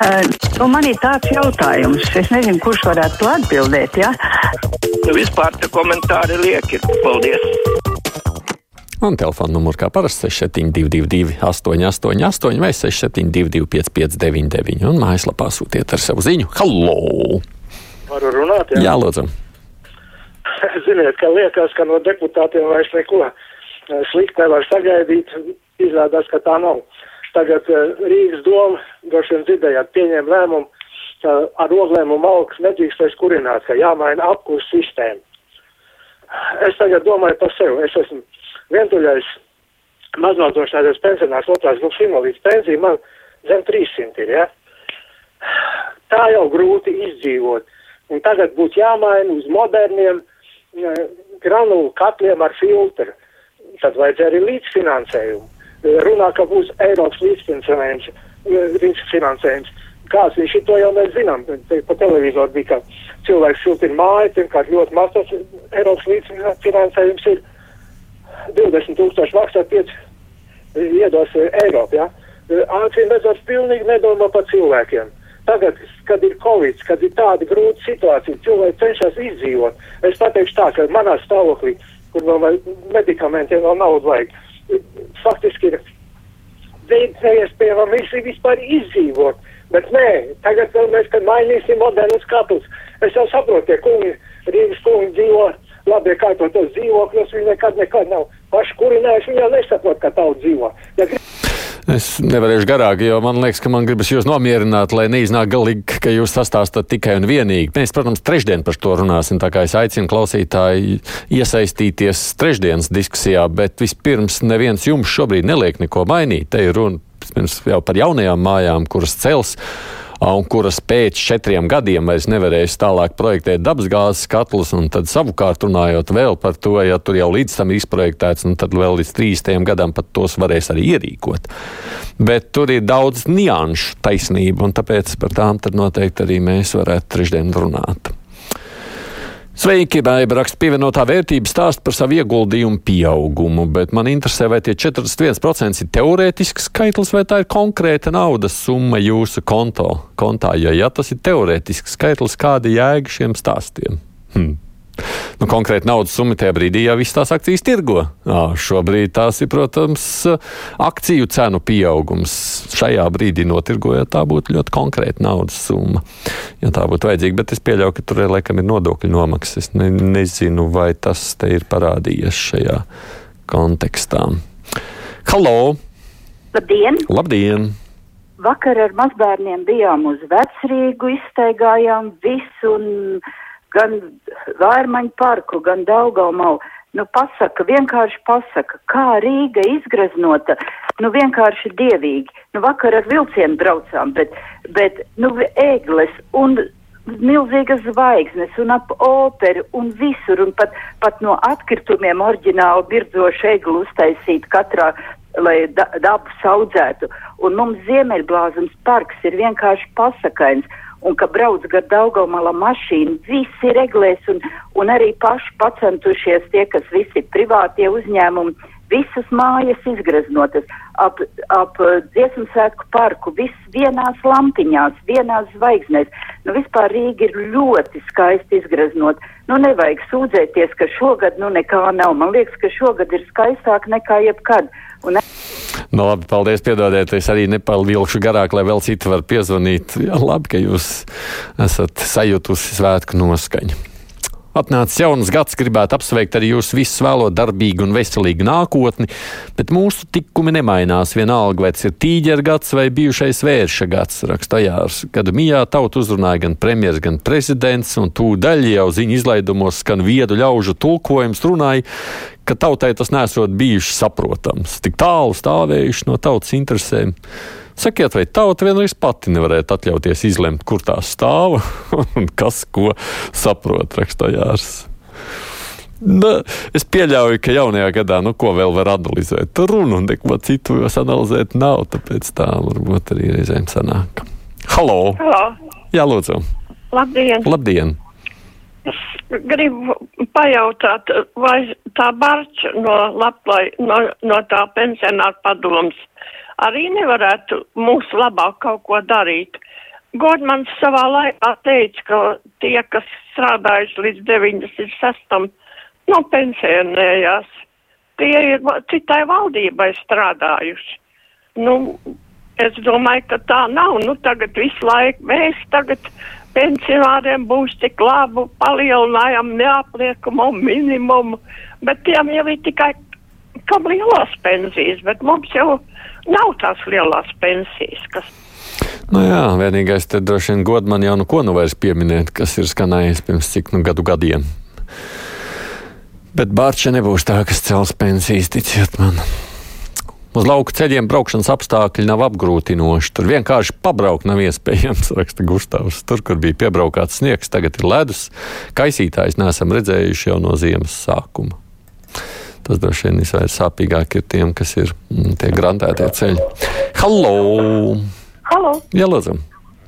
Uh, nu, man ir tāds jautājums, es nezinu, kurš varētu to atbildēt. Ja? Nu, vispār tie komentāri lieki. Paldies! Un telefona numurs kā parasti 6722, 888, vai 672, 559, un mājaslapā sūtiet ar savu ziņu. Hallo! Varu runāt? Jā, jā lūdzu. Ziniet, ka liekas, ka no deputātiem vairs neko eh, sliktu nevar sagaidīt. Izrādās, ka tā nav. Tagad uh, Rīgas doma, droši vien dzirdējāt, pieņēma lēmumu, ka ar oglēm un malkas nedrīkst vairs kurināt, ka jāmaina apkurs sistēma. Es tagad domāju par sevi. Es esmu vientuļais maznodrošinātais pensionārs otrās grupas invalīds pensija, man zem 300 ir, ja? Tā jau grūti izdzīvot. Un tagad būtu jāmaina uz moderniem ja, granulu katliem ar filtru. Tad vajadzēja arī līdzfinansējumu runā, ka būs Eiropas līdzfinansējums. līdzfinansējums. Kāds viņš to jau mēs zinām. Te, pa televizoru bija, ka cilvēks siltina māju, pirmkārt ļoti maz tas Eiropas līdzfinansējums ir 20 tūkstoši maksā 5 iedos Eiropu. Ja? Acīm redzot, pilnīgi nedomā par cilvēkiem. Tagad, kad ir covid, kad ir tāda grūta situācija, cilvēki cenšas izdzīvot. Es pateikšu tā, ka manā stāvoklī, kur vēl medikamentiem vēl naudu vajag, faktiski ir neiespējami visi vispār izdzīvot. Bet nē, tagad vēl mēs, kad mainīsim modernus kapus, es jau saprotu, tie kungi, Rīgas kungi dzīvo labi iekārtotos dzīvokļos, viņi nekad, nekad nav paši kurinājuši, viņi jau nesaprot, ka tauta dzīvo. Ja Es nevarēšu garāk, jo man liekas, ka man gribas jūs nomierināt, lai neiznāk galīgi, ka jūs sastāstat tikai un vienīgi. Mēs, protams, trešdien par to runāsim, tā kā es aicinu klausītāji iesaistīties trešdienas diskusijā, bet vispirms neviens jums šobrīd neliek neko mainīt. Te ir runa jau par jaunajām mājām, kuras cels un kuras pēc četriem gadiem vairs nevarēs tālāk projektēt dabasgāzes katlus, un tad savukārt runājot vēl par to, ja tur jau līdz tam ir izprojektēts, nu tad vēl līdz 30 gadam pat tos varēs arī ierīkot. Bet tur ir daudz nianšu taisnība, un tāpēc par tām tad noteikti arī mēs varētu trešdien runāt. Sveiki, Baiba raksta pievienotā vērtība stāst par savu ieguldījumu pieaugumu, bet man interesē, vai tie 41% ir teorētisks skaitlis vai tā ir konkrēta naudas summa jūsu konto, kontā, jo ja tas ir teorētisks skaitlis, kāda jēga šiem stāstiem? Hmm. Nu, konkrēti naudas summa tajā brīdī jau viss tās akcijas tirgo. Jā, šobrīd tās ir, protams, akciju cenu pieaugums. Šajā brīdī notirgojot, tā būtu ļoti konkrēta naudas summa. Ja tā būtu vajadzīga, bet es pieļauju, ka tur laikam ir nodokļu nomaksas. Es ne, nezinu, vai tas te ir parādījies šajā kontekstā. Halo! Labdien! Labdien! Vakar ar mazbērniem bijām uz vecrīgu, izstaigājām visu un gan Vērmaņu parku, gan Daugaumalu. Nu, pasaka, vienkārši pasaka, kā Rīga izgraznota, nu, vienkārši dievīgi. Nu, vakar ar vilcienu braucām, bet, bet, nu, ēgles un milzīgas zvaigznes un ap operu un visur, un pat, pat no atkritumiem oriģināli birdzošu eglu uztaisīt katrā, lai da, dabu saudzētu. Un mums Ziemeļblāzums parks ir vienkārši pasakains un ka brauc gar Daugavmala mašīnu, visi reglēs un, un arī paši pacentušies tie, kas visi privātie uzņēmumi, visas mājas izgreznotas, ap, ap dziesmu svētku parku, viss vienās lampiņās, vienās zvaigznēs. Nu, vispār Rīga ir ļoti skaisti izgreznot. Nu, nevajag sūdzēties, ka šogad nu nekā nav. Man liekas, ka šogad ir skaistāk nekā jebkad. Un... Nu, labi, paldies, piedodiet. Es arī nepalvilkšu garāk, lai vēl citi var piezvanīt. Jā, labi, ka jūs esat sajutusi svētku noskaņu. Atnācis jauns gads, gribētu apsveikt arī jūs visus vēlot darbīgu un veselīgu nākotni, bet mūsu tikumi nemainās vienalga, vai tas ir tīģeru gads vai bijušais vērša gads, raksta Jārs. Kad mijā tautu uzrunāja gan premjers, gan prezidents, un tūdaļ jau ziņu izlaidumos skan viedu ļaužu tulkojums runāja, ka tautai tas nesot bijuši saprotams, tik tālu stāvējuši no tautas interesēm. Sakiet, vai tauta vienreiz pati nevarētu atļauties izlemt, kur tā stāv un kas ko saprot, rakstājās. Nu, es pieļauju, ka jaunajā gadā, nu, ko vēl var analizēt, runu un neko citu vairs analizēt nav, tāpēc tā varbūt arī reizēm sanāk. Halo! Halo. Jā, lūdzu! Labdien! Labdien! Gribu pajautāt, vai tā barča no, Laplai, no, no tā pensionāta padoms arī nevarētu mūsu labāk kaut ko darīt. Godmans savā laikā teica, ka tie, kas strādājuši līdz 96. nu, pensionējās, tie ir citai valdībai strādājuši. Nu, es domāju, ka tā nav. Nu, tagad visu laiku mēs tagad pensionāriem būs tik labu, palielinājam neapliekumu minimumu, bet tiem jau ir tikai kam lielās pensijas, bet mums jau nav tās lielās pensijas, kas Nu jā, vienīgais te droši vien god man jau nu ko nu vairs pieminēt, kas ir skanējis pirms cik nu gadu gadiem. Bet Bārča nebūs tā, kas cels pensijas, ticiet man. Uz lauku ceļiem braukšanas apstākļi nav apgrūtinoši. Tur vienkārši pabraukt nav iespējams, raksta Gustavs. Tur, kur bija piebraukāts sniegs, tagad ir ledus. Kaisītājs neesam redzējuši jau no ziemas sākuma. Tas droši vien visvairāk sāpīgāk ir tiem, kas ir mm, tie grantētie ceļi. Hallo! Halo, Jā, lūdzu!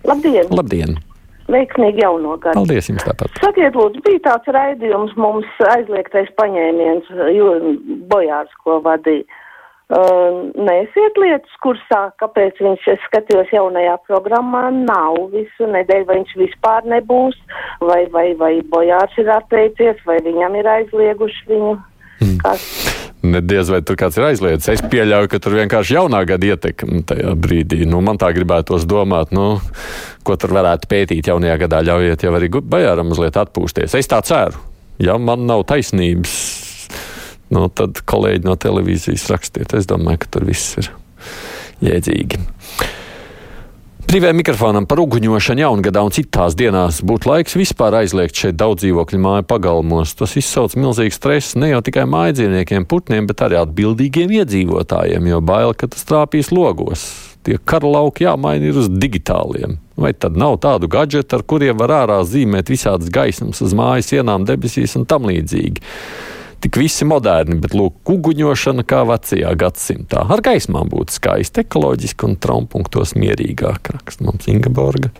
labdien! Labdien! Veiksmīgi jauno gadu! Paldies jums tāpat! Sakiet, lūdzu, bija tāds raidījums mums aizliegtais paņēmiens, jo bojārs, ko vadīja. Uh, Nesiet lietas kursā, kāpēc viņš, es skatījos jaunajā programmā, nav visu nedēļu, vai viņš vispār nebūs, vai, vai, vai bojārs ir atteicies, vai viņam ir aizlieguši viņu. Hmm. Kas? Nediez vai tur kāds ir aizliedzis. Es pieļauju, ka tur vienkārši jaunā gada ietekme tajā brīdī. Nu, man tā gribētos domāt, nu, ko tur varētu pētīt jaunajā gadā. Ļaujiet jau arī Bajāram mazliet atpūsties. Es tā ceru. Ja man nav taisnības, nu, tad kolēģi no televīzijas rakstiet. Es domāju, ka tur viss ir jēdzīgi. Brīvajam mikrofonam par uguņošanu jaungadā un citās dienās būtu laiks vispār aizliegt šeit daudz dzīvokļu māju pagalmos. Tas izsauc milzīgu stresu ne jau tikai mājdzīvniekiem, putniem, bet arī atbildīgiem iedzīvotājiem, jo bail, ka tas trāpīs logos. Tie kara lauki jāmaina ir uz digitāliem. Vai tad nav tādu gadžetu, ar kuriem var ārā zīmēt visādas gaismas uz mājas sienām, debesīs un tam līdzīgi? Tik visi moderni, bet lūk, kuguņošana kā vecajā gadsimtā. Ar gaismām būtu skaisti, ekoloģiski un traumpuktos mierīgāk, raksta mums Ingeborga.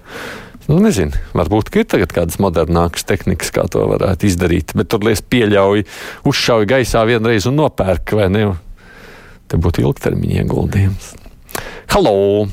Nu, nezinu, varbūt ir tagad kādas modernākas tehnikas, kā to varētu izdarīt, bet tur lies pieļauj, uzšauj gaisā vienreiz un nopērk, vai ne? Te būtu ilgtermiņa ieguldījums. Halo!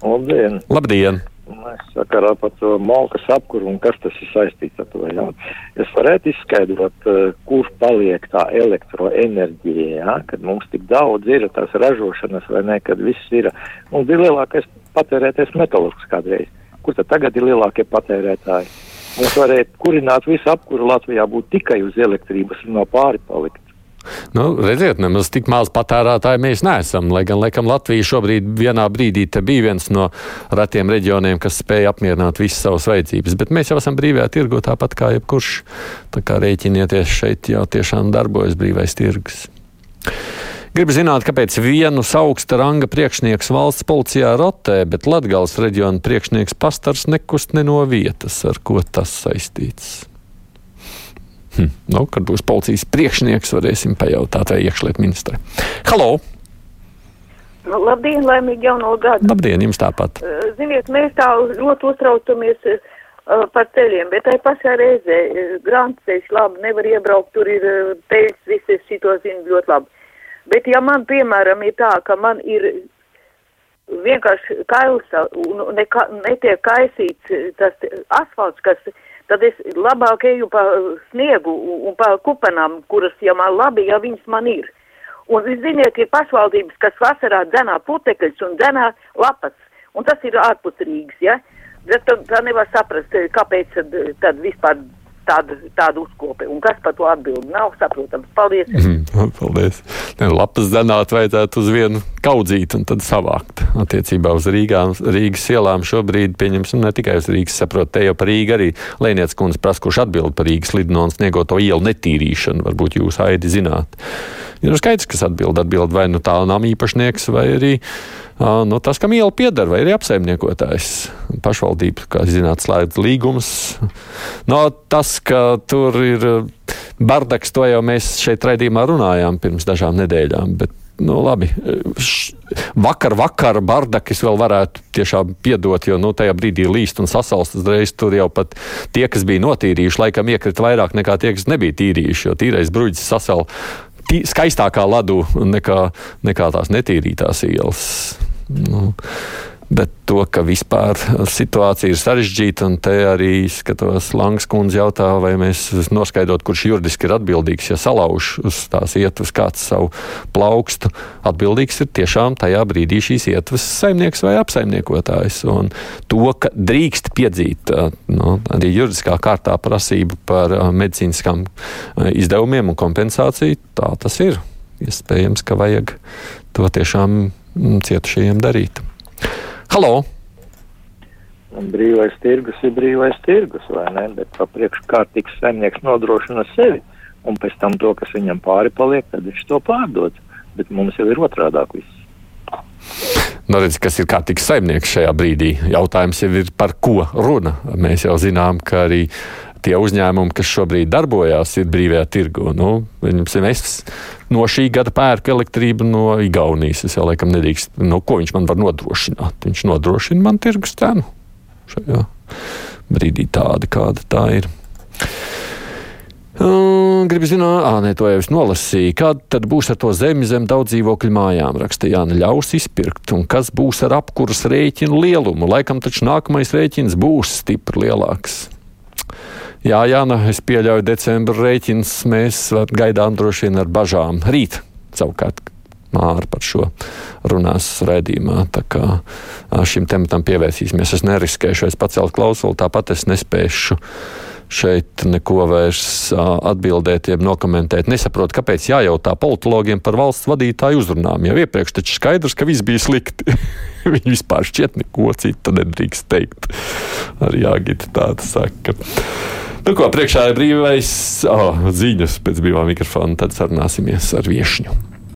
Labdien! Labdien! Mēs sakarā par to malkas apkuru un kas tas ir saistīts ar to jautājumu. Es varētu izskaidrot, uh, kur paliek tā elektroenerģija, ja? kad mums tik daudz ir tās ražošanas vai ne, kad viss ir. Mums bija lielākais patērētais metālisks kādreiz. Kur tad tagad ir lielākie patērētāji? Mums varēja kurināt visu apkuru Latvijā būt tikai uz elektrības un no pāri palikt. Nu, redziet, nemaz tik maz patērētāji mēs neesam. Lai gan, laikam, Latvija šobrīd vienā brīdī bija viens no retiem reģioniem, kas spēja apmierināt visas savas vajadzības. Bet mēs jau esam brīvajā tirgu tāpat kā jebkurš. Tā kā rēķinieties, šeit jau tiešām darbojas brīvais tirgus. Gribu zināt, kāpēc vienus augsta ranga priekšnieks valsts policijā rotē, bet Latgales reģiona priekšnieks pastars nekust ne no vietas, ar ko tas saistīts. Hm. Nu, kad būs policijas priekšnieks, varēsim pajautāt, vai iekšlietu ministrai. Halo! Nu, labdien, laimīgi jauno gadu! Labdien, jums tāpat! Uh, Ziniet, mēs tā ļoti uztraucamies uh, par ceļiem, bet tai pašā reizē uh, grāmatceļš labi nevar iebraukt, tur ir uh, peļs, visi es šito zinu ļoti labi. Bet ja man, piemēram, ir tā, ka man ir vienkārši kailsa un neka, netiek kaisīts tas asfalts, kas, tad es labāk eju pa sniegu un, pa kupenām, kuras, ja man labi, ja viņas man ir. Un, ziniet, ir pašvaldības, kas vasarā dzenā putekļus un dzenā lapas. Un tas ir ārpus Rīgas, ja? Bet tā, tā nevar saprast, kāpēc tad, tad vispār tāda, tāda uzkope. Un kas par to atbild? Nav saprotams. Paldies! Mm, paldies! Ne, lapas zenāt vajadzētu uz vienu kaudzīt un tad savākt. Attiecībā uz Rīgām, Rīgas ielām šobrīd, pieņemsim, ne tikai uz Rīgas, saprot, te jau par Rīgu arī Lēniec kundze prasa, kurš atbild par Rīgas lidno un sniegoto ielu netīrīšanu. Varbūt jūs aidi zināt. Ir skaidrs, kas atbild, atbild vai nu tā nama īpašnieks vai arī nu, tas, kam iela pieder, vai arī apsaimniekotājs. Pašvaldība, kā zināt, slēdz līgumus. No, tas, ka tur ir bardaks, to jau mēs šeit raidījumā runājām pirms dažām nedēļām. Bet, nu, labi. Vakar, vakar bardakis vēl varētu tiešām piedot, jo nu, tajā brīdī līst un sasalst uzreiz. Tur jau pat tie, kas bija notīrījuši, laikam iekrita vairāk nekā tie, kas nebija tīrījuši, jo tīrais bruģis sasal skaistākā ladu nekā, nekā tās netīrītās ielas. Nu, Bet to, ka vispār situācija ir sarežģīta, un te arī skatos, Langs kundze jautā, vai mēs noskaidrot, kurš juridiski ir atbildīgs, ja salauž uz tās ietves kāds savu plaukstu. Atbildīgs ir tiešām tajā brīdī šīs ietves saimnieks vai apsaimniekotājs. Un to, ka drīkst piedzīt no, arī juridiskā kārtā prasību par medicīniskām izdevumiem un kompensāciju, tā tas ir. Iespējams, ka vajag to tiešām cietušajiem darīt. Halo! Brīvais tirgus ir brīvais tirgus, vai ne? Bet pa priekšu kārtīgs saimnieks nodrošina sevi, un pēc tam to, kas viņam pāri paliek, tad viņš to pārdod. Bet mums jau ir otrādāk viss. Nu, redz, kas ir kārtīgs saimnieks šajā brīdī? Jautājums jau ir par ko runa. Mēs jau zinām, ka arī tie uzņēmumi, kas šobrīd darbojās, ir brīvajā tirgu. Nu, es no šī gada pērku elektrību no Igaunijas. Es jau laikam nedrīkst, nu, ko viņš man var nodrošināt. Viņš nodrošina man tirgus cenu šajā brīdī tāda, kāda tā ir. Gribu zināt, ah, nē, to jau es nolasīju. Kāda tad būs ar to zemi zem daudz dzīvokļu mājām? Raksta Jāna, ļaus izpirkt. Un kas būs ar apkuras rēķinu lielumu? Laikam taču nākamais rēķins būs stipri lielāks. Jā, Jāna, es pieļauju decembra rēķins. Mēs gaidām droši vien ar bažām. Rīt savukārt Māra par šo runās raidījumā. Tā kā šim tematam pievērsīsimies. Es neriskēšu, es pacelt klausuli, tāpat es nespēšu šeit neko vairs atbildēt, jeb nokomentēt. Nesaprotu, kāpēc jājautā politologiem par valsts vadītāju uzrunām. Jau iepriekš taču skaidrs, ka viss bija slikti. Viņi vispār šķiet neko citu nedrīkst teikt. Arī Jāgita tāda saka. Nu, ko priekšā ir brīvais oh, ziņas pēc brīvā mikrofona, tad sarunāsimies ar viešņu.